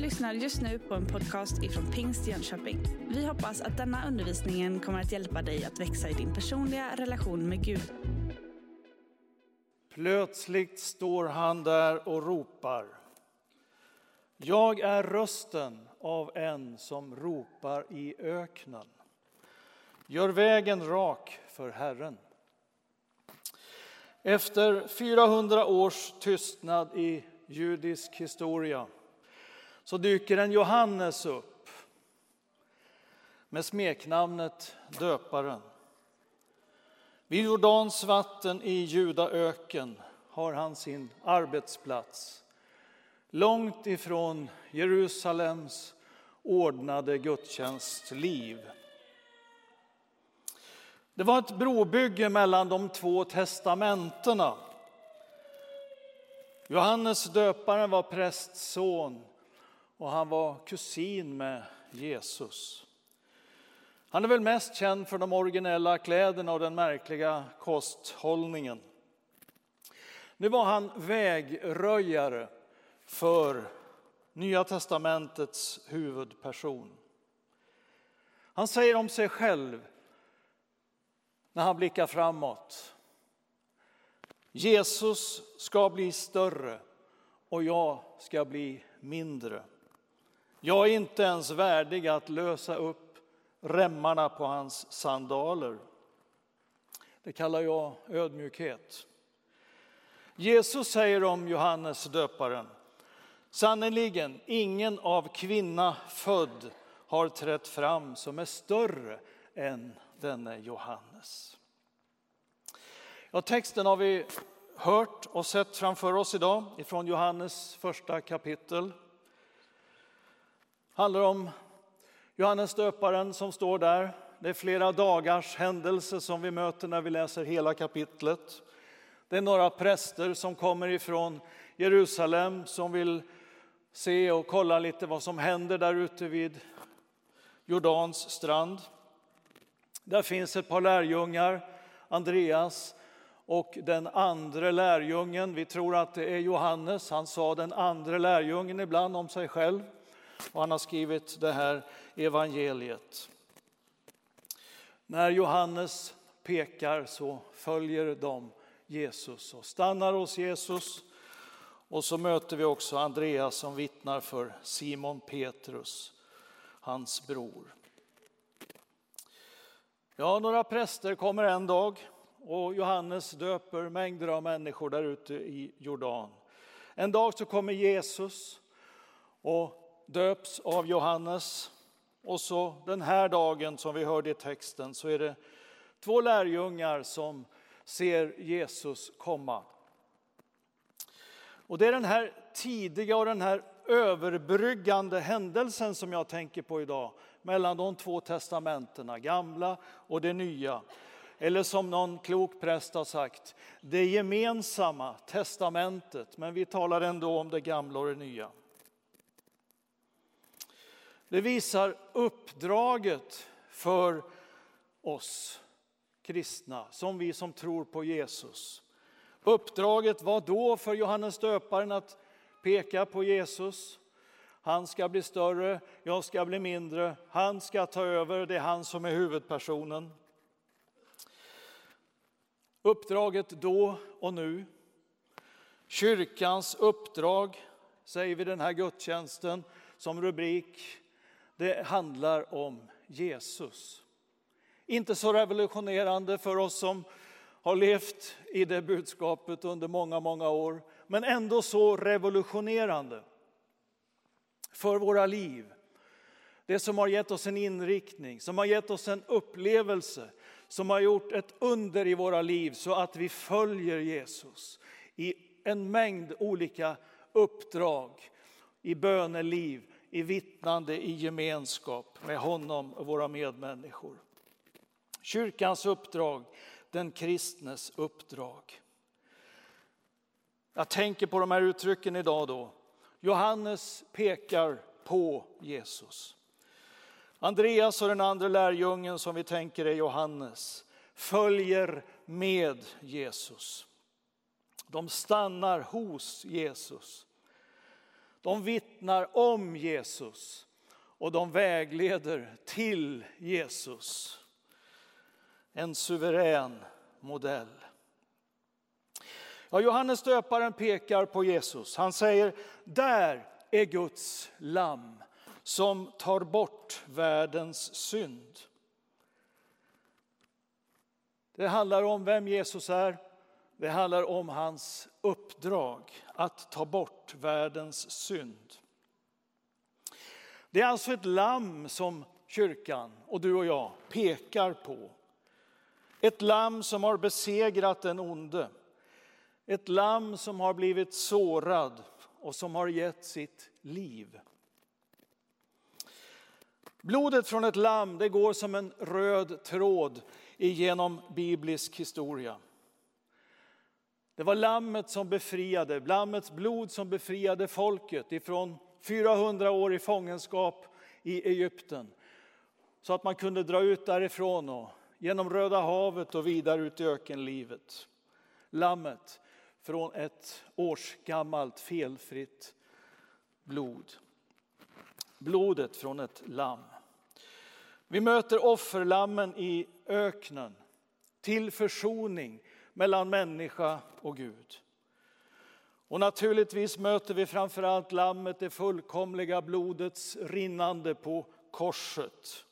lyssnar just nu på en podcast ifrån Pingst Jönköping. Vi hoppas att denna undervisning kommer att hjälpa dig att växa i din personliga relation med Gud. Plötsligt står han där och ropar. Jag är rösten av en som ropar i öknen. Gör vägen rak för Herren. Efter 400 års tystnad i judisk historia så dyker en Johannes upp med smeknamnet Döparen. Vid Jordans vatten i Judaöken har han sin arbetsplats långt ifrån Jerusalems ordnade gudstjänstliv. Det var ett brobygge mellan de två testamentena. Johannes döparen var prästson och han var kusin med Jesus. Han är väl mest känd för de originella kläderna och den märkliga kosthållningen. Nu var han vägröjare för Nya testamentets huvudperson. Han säger om sig själv när han blickar framåt. Jesus ska bli större och jag ska bli mindre. Jag är inte ens värdig att lösa upp remmarna på hans sandaler. Det kallar jag ödmjukhet. Jesus säger om Johannes döparen Sannerligen, ingen av kvinna född har trätt fram som är större än denne Johannes. Ja, texten har vi hört och sett framför oss idag ifrån Johannes första kapitel. Det handlar om Johannes döparen som står där. Det är flera dagars händelse som vi möter när vi läser hela kapitlet. Det är några präster som kommer ifrån Jerusalem som vill se och kolla lite vad som händer där ute vid Jordans strand. Där finns ett par lärjungar, Andreas och den andra lärjungen. Vi tror att det är Johannes. Han sa den andra lärjungen ibland om sig själv. Och han har skrivit det här evangeliet. När Johannes pekar så följer de Jesus och stannar hos Jesus och så möter vi också Andreas som vittnar för Simon Petrus, hans bror. Ja, några präster kommer en dag och Johannes döper mängder av människor där ute i Jordan. En dag så kommer Jesus och döps av Johannes. Och så den här dagen som vi hörde i texten så är det två lärjungar som ser Jesus komma. Och det är den här tidiga och den här överbryggande händelsen som jag tänker på idag mellan de två testamentena, gamla och det nya. Eller som någon klok präst har sagt, det gemensamma testamentet, men vi talar ändå om det gamla och det nya. Det visar uppdraget för oss kristna, som vi som tror på Jesus. Uppdraget var då för Johannes döparen att peka på Jesus. Han ska bli större, jag ska bli mindre, han ska ta över, det är han som är huvudpersonen. Uppdraget då och nu. Kyrkans uppdrag, säger vi den här gudstjänsten som rubrik, det handlar om Jesus. Inte så revolutionerande för oss som har levt i det budskapet under många, många år, men ändå så revolutionerande för våra liv. Det som har gett oss en inriktning, som har gett oss en upplevelse, som har gjort ett under i våra liv så att vi följer Jesus i en mängd olika uppdrag, i böneliv, i vittnande, i gemenskap med honom och våra medmänniskor. Kyrkans uppdrag den kristnes uppdrag. Jag tänker på de här uttrycken idag då. Johannes pekar på Jesus. Andreas och den andra lärjungen som vi tänker är Johannes följer med Jesus. De stannar hos Jesus. De vittnar om Jesus och de vägleder till Jesus. En suverän modell. Ja, Johannes döparen pekar på Jesus. Han säger, där är Guds lamm som tar bort världens synd. Det handlar om vem Jesus är. Det handlar om hans uppdrag att ta bort världens synd. Det är alltså ett lamm som kyrkan och du och jag pekar på. Ett lamm som har besegrat den onde. Ett lamm som har blivit sårad och som har gett sitt liv. Blodet från ett lamm det går som en röd tråd genom biblisk historia. Det var lammet som befriade, lammets blod som befriade folket ifrån 400 år i fångenskap i Egypten. Så att man kunde dra ut därifrån och genom Röda havet och vidare ut i ökenlivet. Lammet från ett årsgammalt felfritt blod. Blodet från ett lamm. Vi möter offerlammen i öknen till försoning mellan människa och Gud. Och naturligtvis möter vi framförallt lammet, det fullkomliga blodets rinnande på korset.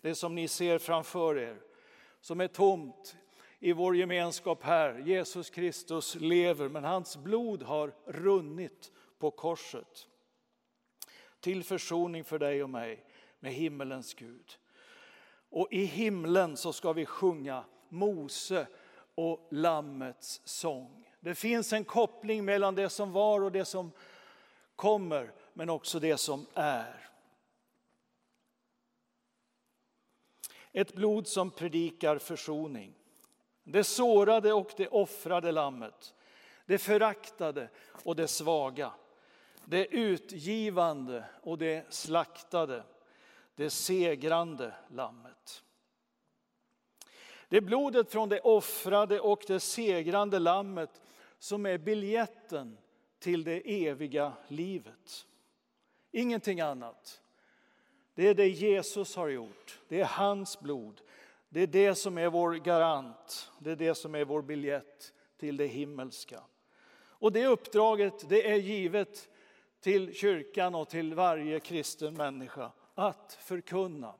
Det som ni ser framför er, som är tomt i vår gemenskap här. Jesus Kristus lever, men hans blod har runnit på korset. Till försoning för dig och mig med himmelens Gud. Och i himlen så ska vi sjunga Mose och Lammets sång. Det finns en koppling mellan det som var och det som kommer, men också det som är. Ett blod som predikar försoning. Det sårade och det offrade lammet. Det föraktade och det svaga. Det utgivande och det slaktade. Det segrande lammet. Det är blodet från det offrade och det segrande lammet som är biljetten till det eviga livet. Ingenting annat. Det är det Jesus har gjort. Det är hans blod. Det är det som är vår garant. Det är det som är vår biljett till det himmelska. Och det uppdraget det är givet till kyrkan och till varje kristen människa att förkunna,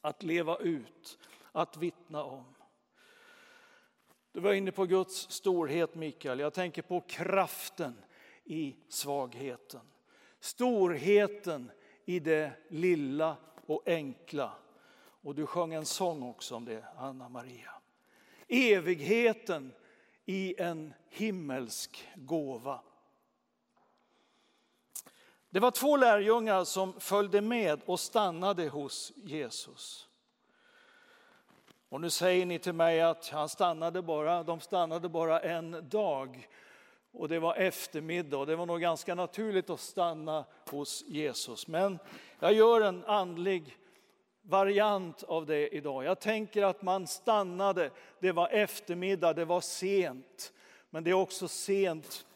att leva ut, att vittna om. Du var inne på Guds storhet Mikael. Jag tänker på kraften i svagheten. Storheten i det lilla och enkla. Och du sjöng en sång också om det, Anna Maria. Evigheten i en himmelsk gåva. Det var två lärjungar som följde med och stannade hos Jesus. Och nu säger ni till mig att han stannade bara, de stannade bara en dag. Och det var eftermiddag och det var nog ganska naturligt att stanna hos Jesus. Men jag gör en andlig variant av det idag. Jag tänker att man stannade, det var eftermiddag, det var sent. Men det är också sent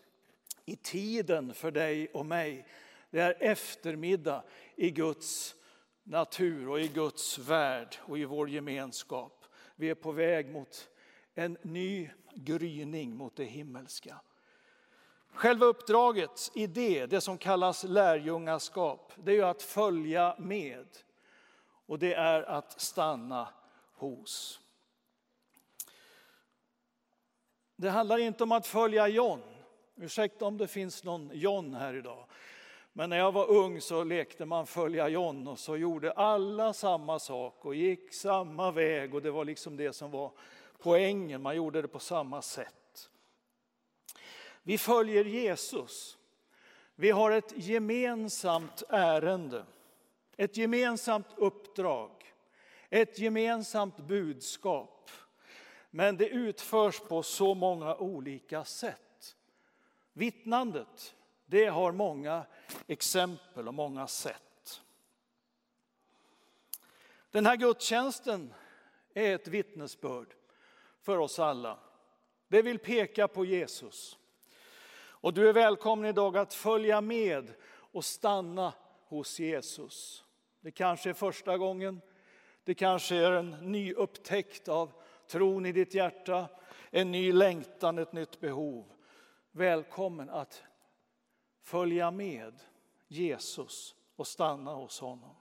i tiden för dig och mig. Det är eftermiddag i Guds natur och i Guds värld och i vår gemenskap. Vi är på väg mot en ny gryning mot det himmelska. Själva uppdragets idé, det som kallas lärjungaskap, det är att följa med. Och det är att stanna hos. Det handlar inte om att följa John. Ursäkta om det finns någon John här idag. Men när jag var ung så lekte man följa John och så gjorde alla samma sak och gick samma väg och det var liksom det som var poängen, man gjorde det på samma sätt. Vi följer Jesus. Vi har ett gemensamt ärende, ett gemensamt uppdrag, ett gemensamt budskap. Men det utförs på så många olika sätt. Vittnandet, det har många exempel och många sätt. Den här gudstjänsten är ett vittnesbörd för oss alla. Det vill peka på Jesus. Och du är välkommen idag att följa med och stanna hos Jesus. Det kanske är första gången, det kanske är en ny upptäckt av tron i ditt hjärta, en ny längtan, ett nytt behov. Välkommen att följa med Jesus och stanna hos honom.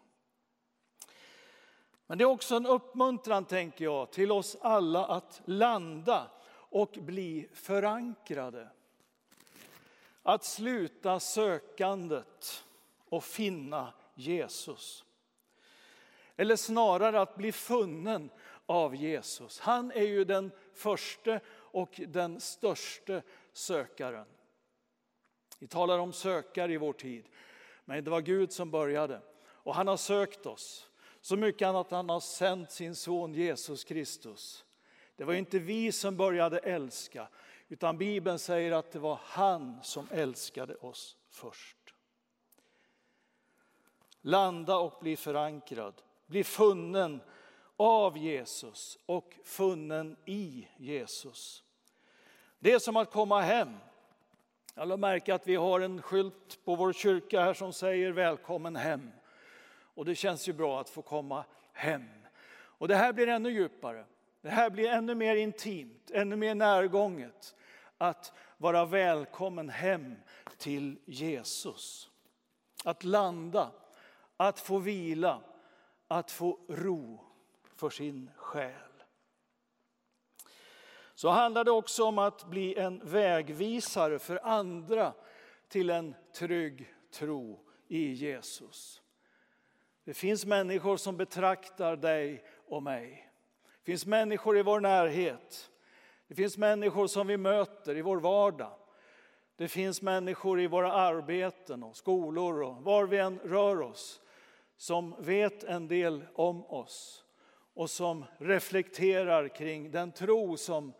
Men det är också en uppmuntran, tänker jag, till oss alla att landa och bli förankrade. Att sluta sökandet och finna Jesus. Eller snarare att bli funnen av Jesus. Han är ju den första och den största sökaren. Vi talar om sökare i vår tid, men det var Gud som började. Och han har sökt oss så mycket att han har sänt sin son Jesus Kristus. Det var inte vi som började älska, utan Bibeln säger att det var han som älskade oss först. Landa och bli förankrad, bli funnen av Jesus och funnen i Jesus. Det är som att komma hem. Jag Alla märker att vi har en skylt på vår kyrka här som säger välkommen hem. Och det känns ju bra att få komma hem. Och det här blir ännu djupare. Det här blir ännu mer intimt, ännu mer närgånget. Att vara välkommen hem till Jesus. Att landa, att få vila, att få ro för sin själ. Så handlar det också om att bli en vägvisare för andra till en trygg tro i Jesus. Det finns människor som betraktar dig och mig. Det finns människor i vår närhet. Det finns människor som vi möter i vår vardag. Det finns människor i våra arbeten och skolor och var vi än rör oss som vet en del om oss och som reflekterar kring den tro som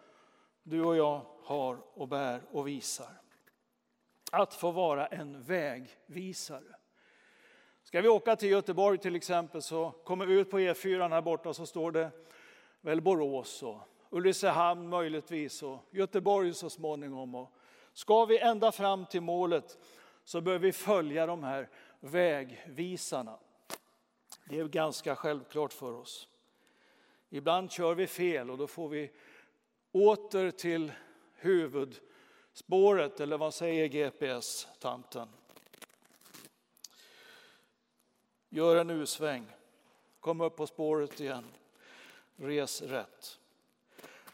du och jag har och bär och visar. Att få vara en vägvisare. Ska vi åka till Göteborg till exempel så kommer vi ut på E4 här borta så står det väl Borås och Ulricehamn möjligtvis och Göteborg så småningom. Och ska vi ända fram till målet så bör vi följa de här vägvisarna. Det är ganska självklart för oss. Ibland kör vi fel och då får vi åter till huvudspåret, eller vad säger GPS-tanten? Gör en U-sväng, kom upp på spåret igen, res rätt.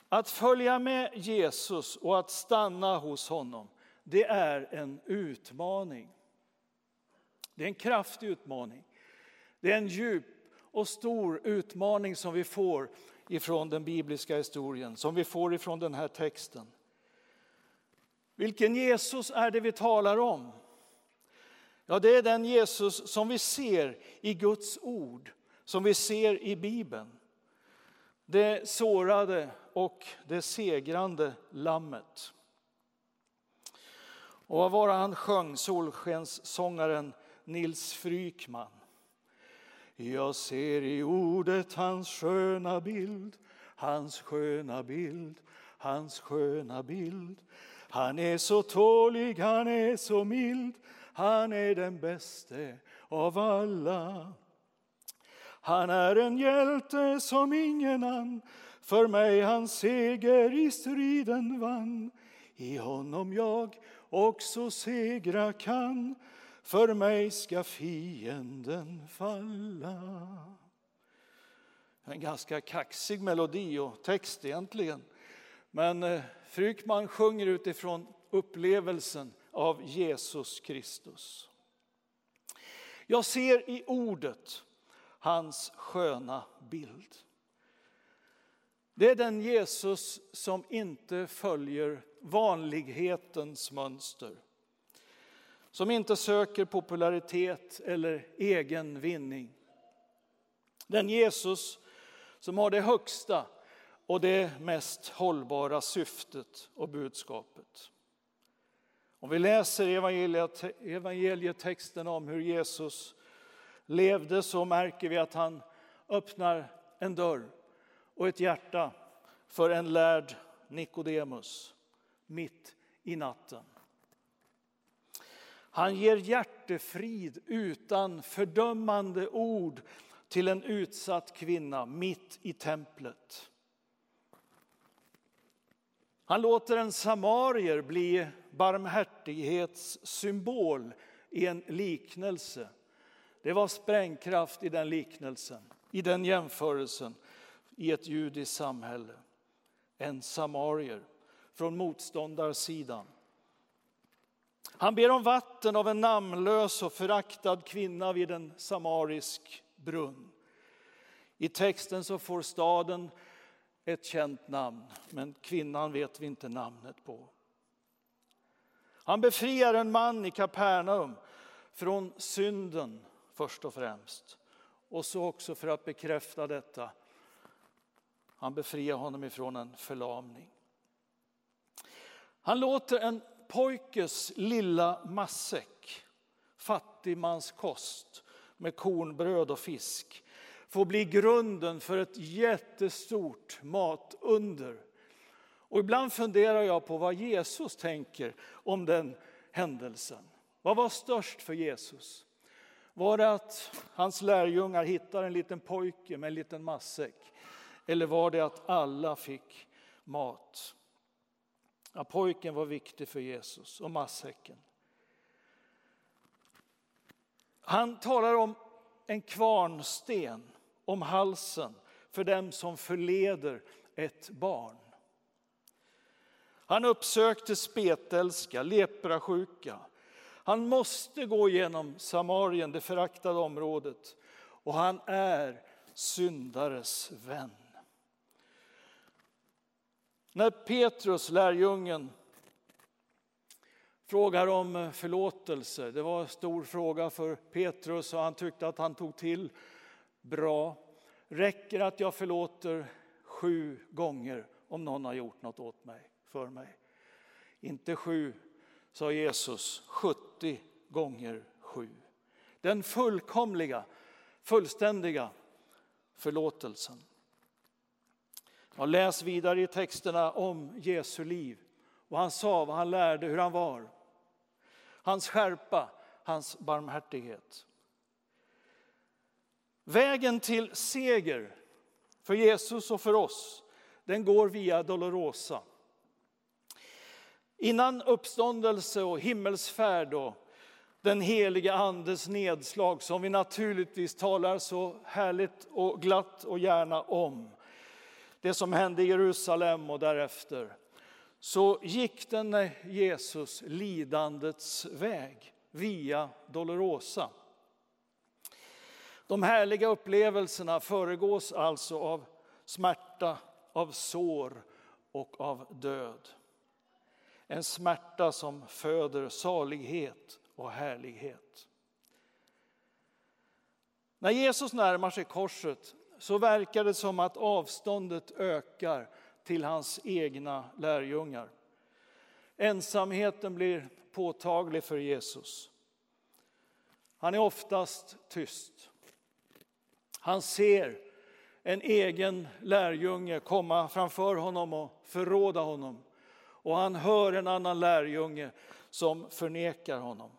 Att följa med Jesus och att stanna hos honom, det är en utmaning. Det är en kraftig utmaning. Det är en djup och stor utmaning som vi får ifrån den bibliska historien, som vi får ifrån den här texten. Vilken Jesus är det vi talar om? Ja, det är den Jesus som vi ser i Guds ord, som vi ser i Bibeln. Det sårade och det segrande lammet. Och vad var det han sjöng, solskenssångaren Nils Frykman? Jag ser i ordet hans sköna bild, hans sköna bild, hans sköna bild. Han är så tålig, han är så mild, han är den bäste av alla. Han är en hjälte som ingen annan, för mig hans seger i striden vann. I honom jag också segra kan, för mig ska fienden falla. En ganska kaxig melodi och text egentligen. Men eh, Frykman sjunger utifrån upplevelsen av Jesus Kristus. Jag ser i ordet hans sköna bild. Det är den Jesus som inte följer vanlighetens mönster. Som inte söker popularitet eller egen vinning. Den Jesus som har det högsta och det mest hållbara syftet och budskapet. Om vi läser evangelietexten om hur Jesus levde så märker vi att han öppnar en dörr och ett hjärta för en lärd Nikodemus mitt i natten. Han ger hjärtefrid utan fördömande ord till en utsatt kvinna mitt i templet. Han låter en samarier bli barmhärtighetssymbol i en liknelse. Det var sprängkraft i den liknelsen, i den jämförelsen, i ett judiskt samhälle. En samarier från motståndarsidan. Han ber om vatten av en namnlös och föraktad kvinna vid en samarisk brunn. I texten så får staden ett känt namn, men kvinnan vet vi inte namnet på. Han befriar en man i Kapernaum från synden först och främst. Och så också för att bekräfta detta, han befriar honom ifrån en förlamning. Han låter en pojkes lilla matsäck, fattigmanskost med kornbröd och fisk, får bli grunden för ett jättestort matunder. Och ibland funderar jag på vad Jesus tänker om den händelsen. Vad var störst för Jesus? Var det att hans lärjungar hittar en liten pojke med en liten matsäck? Eller var det att alla fick mat? Ja, pojken var viktig för Jesus och matsäcken. Han talar om en kvarnsten om halsen för dem som förleder ett barn. Han uppsökte spetälska, leprasjuka. Han måste gå genom Samarien, det föraktade området. Och han är syndares vän. När Petrus, lärjungen, frågar om förlåtelse, det var en stor fråga för Petrus och han tyckte att han tog till bra. Räcker att jag förlåter sju gånger om någon har gjort något åt mig, för mig? Inte sju, sa Jesus, 70 gånger sju. Den fullkomliga, fullständiga förlåtelsen. Och läs vidare i texterna om Jesu liv. Vad han sa, vad han lärde, hur han var. Hans skärpa, hans barmhärtighet. Vägen till seger för Jesus och för oss, den går via Dolorosa. Innan uppståndelse och himmelsfärd och den heliga Andes nedslag som vi naturligtvis talar så härligt och glatt och gärna om. Det som hände i Jerusalem och därefter. Så gick den Jesus lidandets väg via Dolorosa. De härliga upplevelserna föregås alltså av smärta, av sår och av död. En smärta som föder salighet och härlighet. När Jesus närmar sig korset så verkar det som att avståndet ökar till hans egna lärjungar. Ensamheten blir påtaglig för Jesus. Han är oftast tyst. Han ser en egen lärjunge komma framför honom och förråda honom. Och han hör en annan lärjunge som förnekar honom.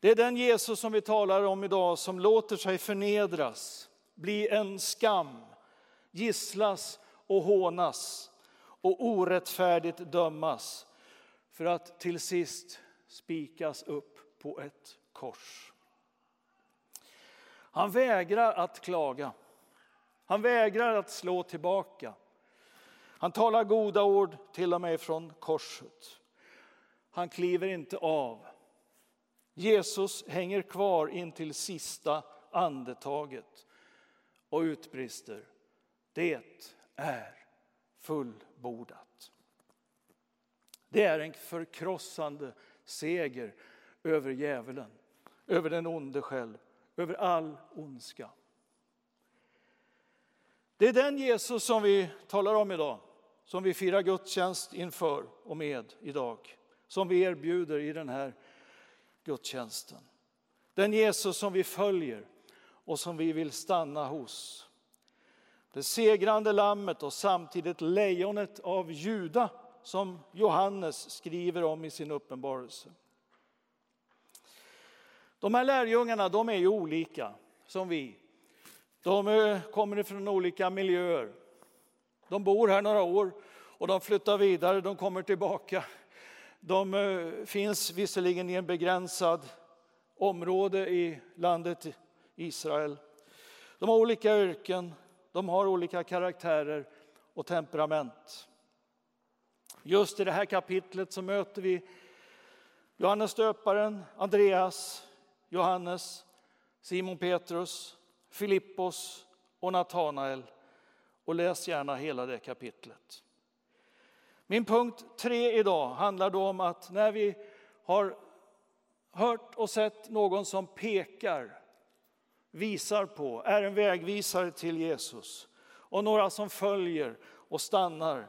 Det är den Jesus som vi talar om idag som låter sig förnedras, bli en skam, gisslas och hånas och orättfärdigt dömas för att till sist spikas upp på ett kors. Han vägrar att klaga. Han vägrar att slå tillbaka. Han talar goda ord till och med från korset. Han kliver inte av. Jesus hänger kvar in till sista andetaget och utbrister. Det är fullbordat. Det är en förkrossande seger över djävulen, över den onde själv över all ondska. Det är den Jesus som vi talar om idag, som vi firar gudstjänst inför och med idag, som vi erbjuder i den här gudstjänsten. Den Jesus som vi följer och som vi vill stanna hos. Det segrande lammet och samtidigt lejonet av Juda som Johannes skriver om i sin uppenbarelse. De här lärjungarna de är ju olika, som vi. De eh, kommer från olika miljöer. De bor här några år och de flyttar vidare, de kommer tillbaka. De eh, finns visserligen i en begränsad område i landet Israel. De har olika yrken, de har olika karaktärer och temperament. Just i det här kapitlet så möter vi Johannes döparen, Andreas, Johannes, Simon Petrus, Filippos och Natanael. Och läs gärna hela det kapitlet. Min punkt tre idag handlar då om att när vi har hört och sett någon som pekar, visar på, är en vägvisare till Jesus och några som följer och stannar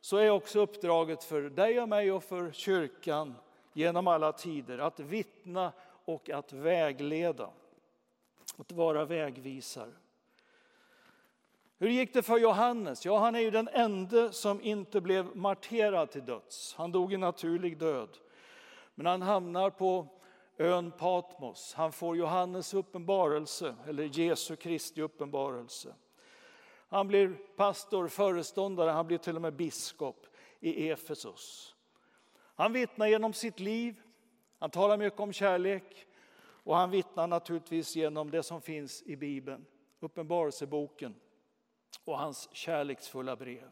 så är också uppdraget för dig och mig och för kyrkan genom alla tider att vittna och att vägleda. Att vara vägvisare. Hur gick det för Johannes? Ja, han är ju den enda som inte blev marterad till döds. Han dog en naturlig död. Men han hamnar på ön Patmos. Han får Johannes uppenbarelse, eller Jesu Kristi uppenbarelse. Han blir pastor, föreståndare, han blir till och med biskop i Efesos. Han vittnar genom sitt liv, han talar mycket om kärlek och han vittnar naturligtvis genom det som finns i Bibeln, Uppenbarelseboken och hans kärleksfulla brev.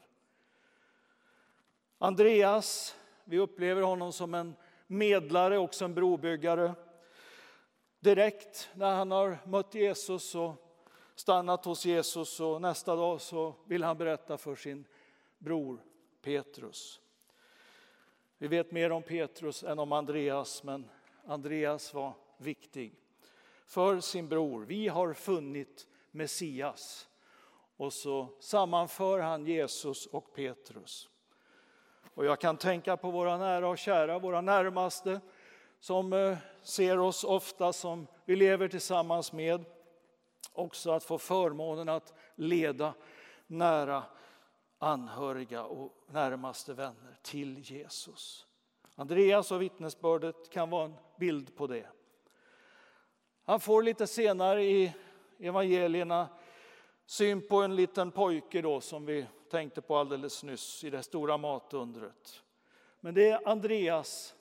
Andreas, vi upplever honom som en medlare, också en brobyggare. Direkt när han har mött Jesus och stannat hos Jesus och nästa dag så vill han berätta för sin bror Petrus. Vi vet mer om Petrus än om Andreas, men Andreas var viktig för sin bror. Vi har funnit Messias. Och så sammanför han Jesus och Petrus. Och jag kan tänka på våra nära och kära, våra närmaste som eh, ser oss ofta som vi lever tillsammans med. Också att få förmånen att leda nära anhöriga och närmaste vänner till Jesus. Andreas och vittnesbördet kan vara en bild på det. Han får lite senare i evangelierna syn på en liten pojke då som vi tänkte på alldeles nyss i det stora matundret. Men det är Andreas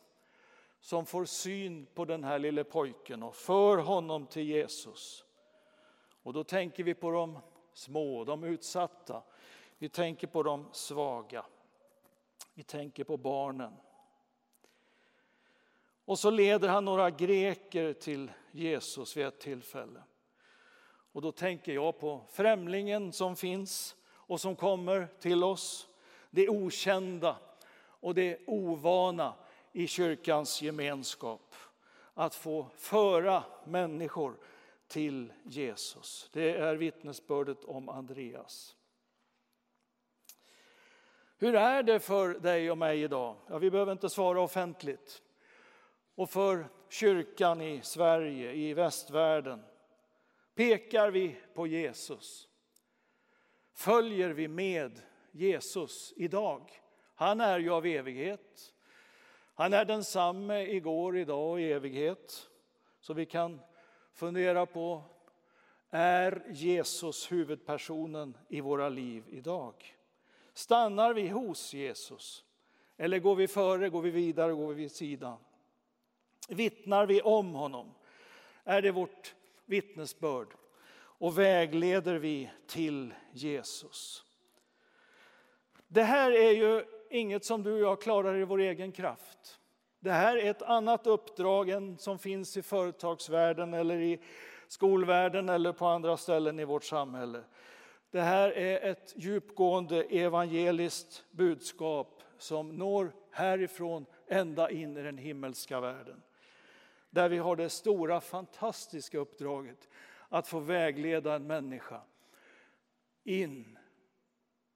som får syn på den här lille pojken och för honom till Jesus. Och då tänker vi på de små, de utsatta. Vi tänker på de svaga. Vi tänker på barnen. Och så leder han några greker till Jesus vid ett tillfälle. Och då tänker jag på främlingen som finns och som kommer till oss. Det okända och det ovana i kyrkans gemenskap. Att få föra människor till Jesus. Det är vittnesbördet om Andreas. Hur är det för dig och mig idag? Ja, vi behöver inte svara offentligt. Och för kyrkan i Sverige, i västvärlden. Pekar vi på Jesus? Följer vi med Jesus idag? Han är ju av evighet. Han är densamme igår, idag och i evighet. Så vi kan fundera på, är Jesus huvudpersonen i våra liv idag? Stannar vi hos Jesus? Eller går vi före, går vi vidare, går vi vid sidan? Vittnar vi om honom? Är det vårt vittnesbörd? Och vägleder vi till Jesus? Det här är ju inget som du och jag klarar i vår egen kraft. Det här är ett annat uppdrag än som finns i företagsvärlden eller i skolvärlden eller på andra ställen i vårt samhälle. Det här är ett djupgående evangeliskt budskap som når härifrån ända in i den himmelska världen. Där vi har det stora fantastiska uppdraget att få vägleda en människa in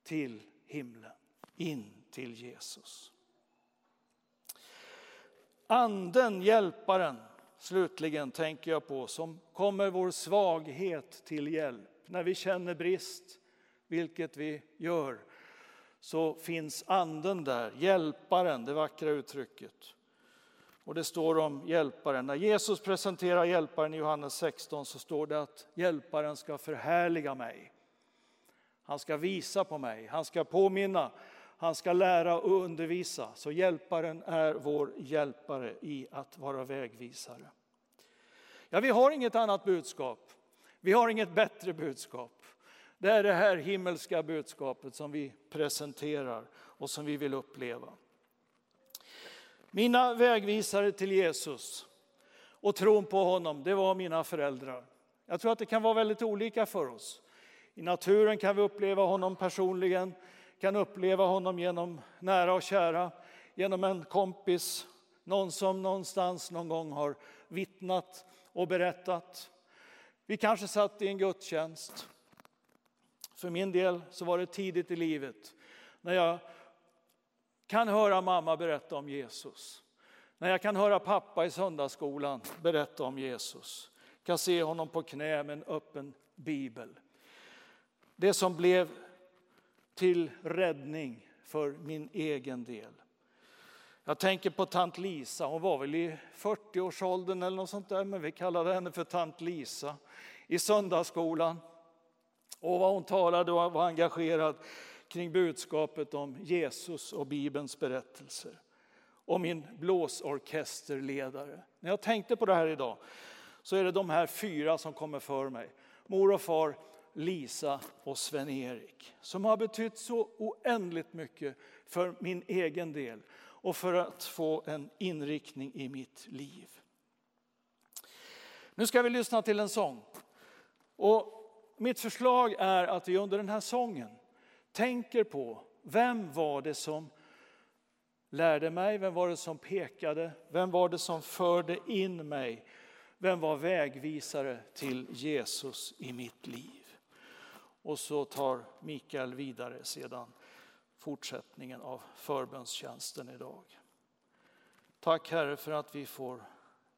till himlen, in till Jesus. Anden, hjälparen, slutligen tänker jag på, som kommer vår svaghet till hjälp. När vi känner brist, vilket vi gör, så finns anden där, hjälparen, det vackra uttrycket. Och det står om hjälparen. När Jesus presenterar hjälparen i Johannes 16 så står det att hjälparen ska förhärliga mig. Han ska visa på mig, han ska påminna, han ska lära och undervisa. Så hjälparen är vår hjälpare i att vara vägvisare. Ja, vi har inget annat budskap. Vi har inget bättre budskap. Det är det här himmelska budskapet som vi presenterar och som vi vill uppleva. Mina vägvisare till Jesus och tron på honom, det var mina föräldrar. Jag tror att det kan vara väldigt olika för oss. I naturen kan vi uppleva honom personligen, kan uppleva honom genom nära och kära, genom en kompis, någon som någonstans någon gång har vittnat och berättat. Vi kanske satt i en gudstjänst. För min del så var det tidigt i livet när jag kan höra mamma berätta om Jesus. När jag kan höra pappa i söndagsskolan berätta om Jesus. Kan se honom på knä med en öppen bibel. Det som blev till räddning för min egen del. Jag tänker på tant Lisa, hon var väl i 40-årsåldern eller något sånt där, men vi kallade henne för tant Lisa i söndagsskolan. Och vad hon talade och var engagerad kring budskapet om Jesus och Bibelns berättelser. Och min blåsorkesterledare. När jag tänkte på det här idag så är det de här fyra som kommer för mig. Mor och far, Lisa och Sven-Erik. Som har betytt så oändligt mycket för min egen del och för att få en inriktning i mitt liv. Nu ska vi lyssna till en sång. Och mitt förslag är att vi under den här sången tänker på vem var det som lärde mig, vem var det som pekade, vem var det som förde in mig, vem var vägvisare till Jesus i mitt liv. Och så tar Mikael vidare sedan fortsättningen av förbönstjänsten idag. Tack Herre för att vi får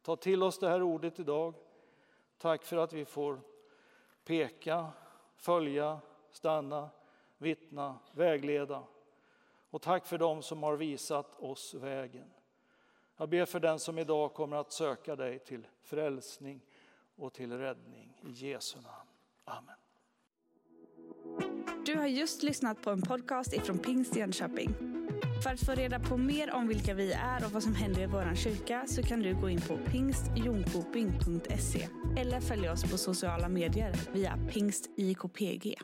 ta till oss det här ordet idag. Tack för att vi får peka, följa, stanna, vittna, vägleda. Och tack för dem som har visat oss vägen. Jag ber för den som idag kommer att söka dig till frälsning och till räddning. I Jesu namn. Amen. Du har just lyssnat på en podcast ifrån Pingst Jönköping. För att få reda på mer om vilka vi är och vad som händer i vår kyrka så kan du gå in på pingstjonkoping.se eller följa oss på sociala medier via pingstjkpg.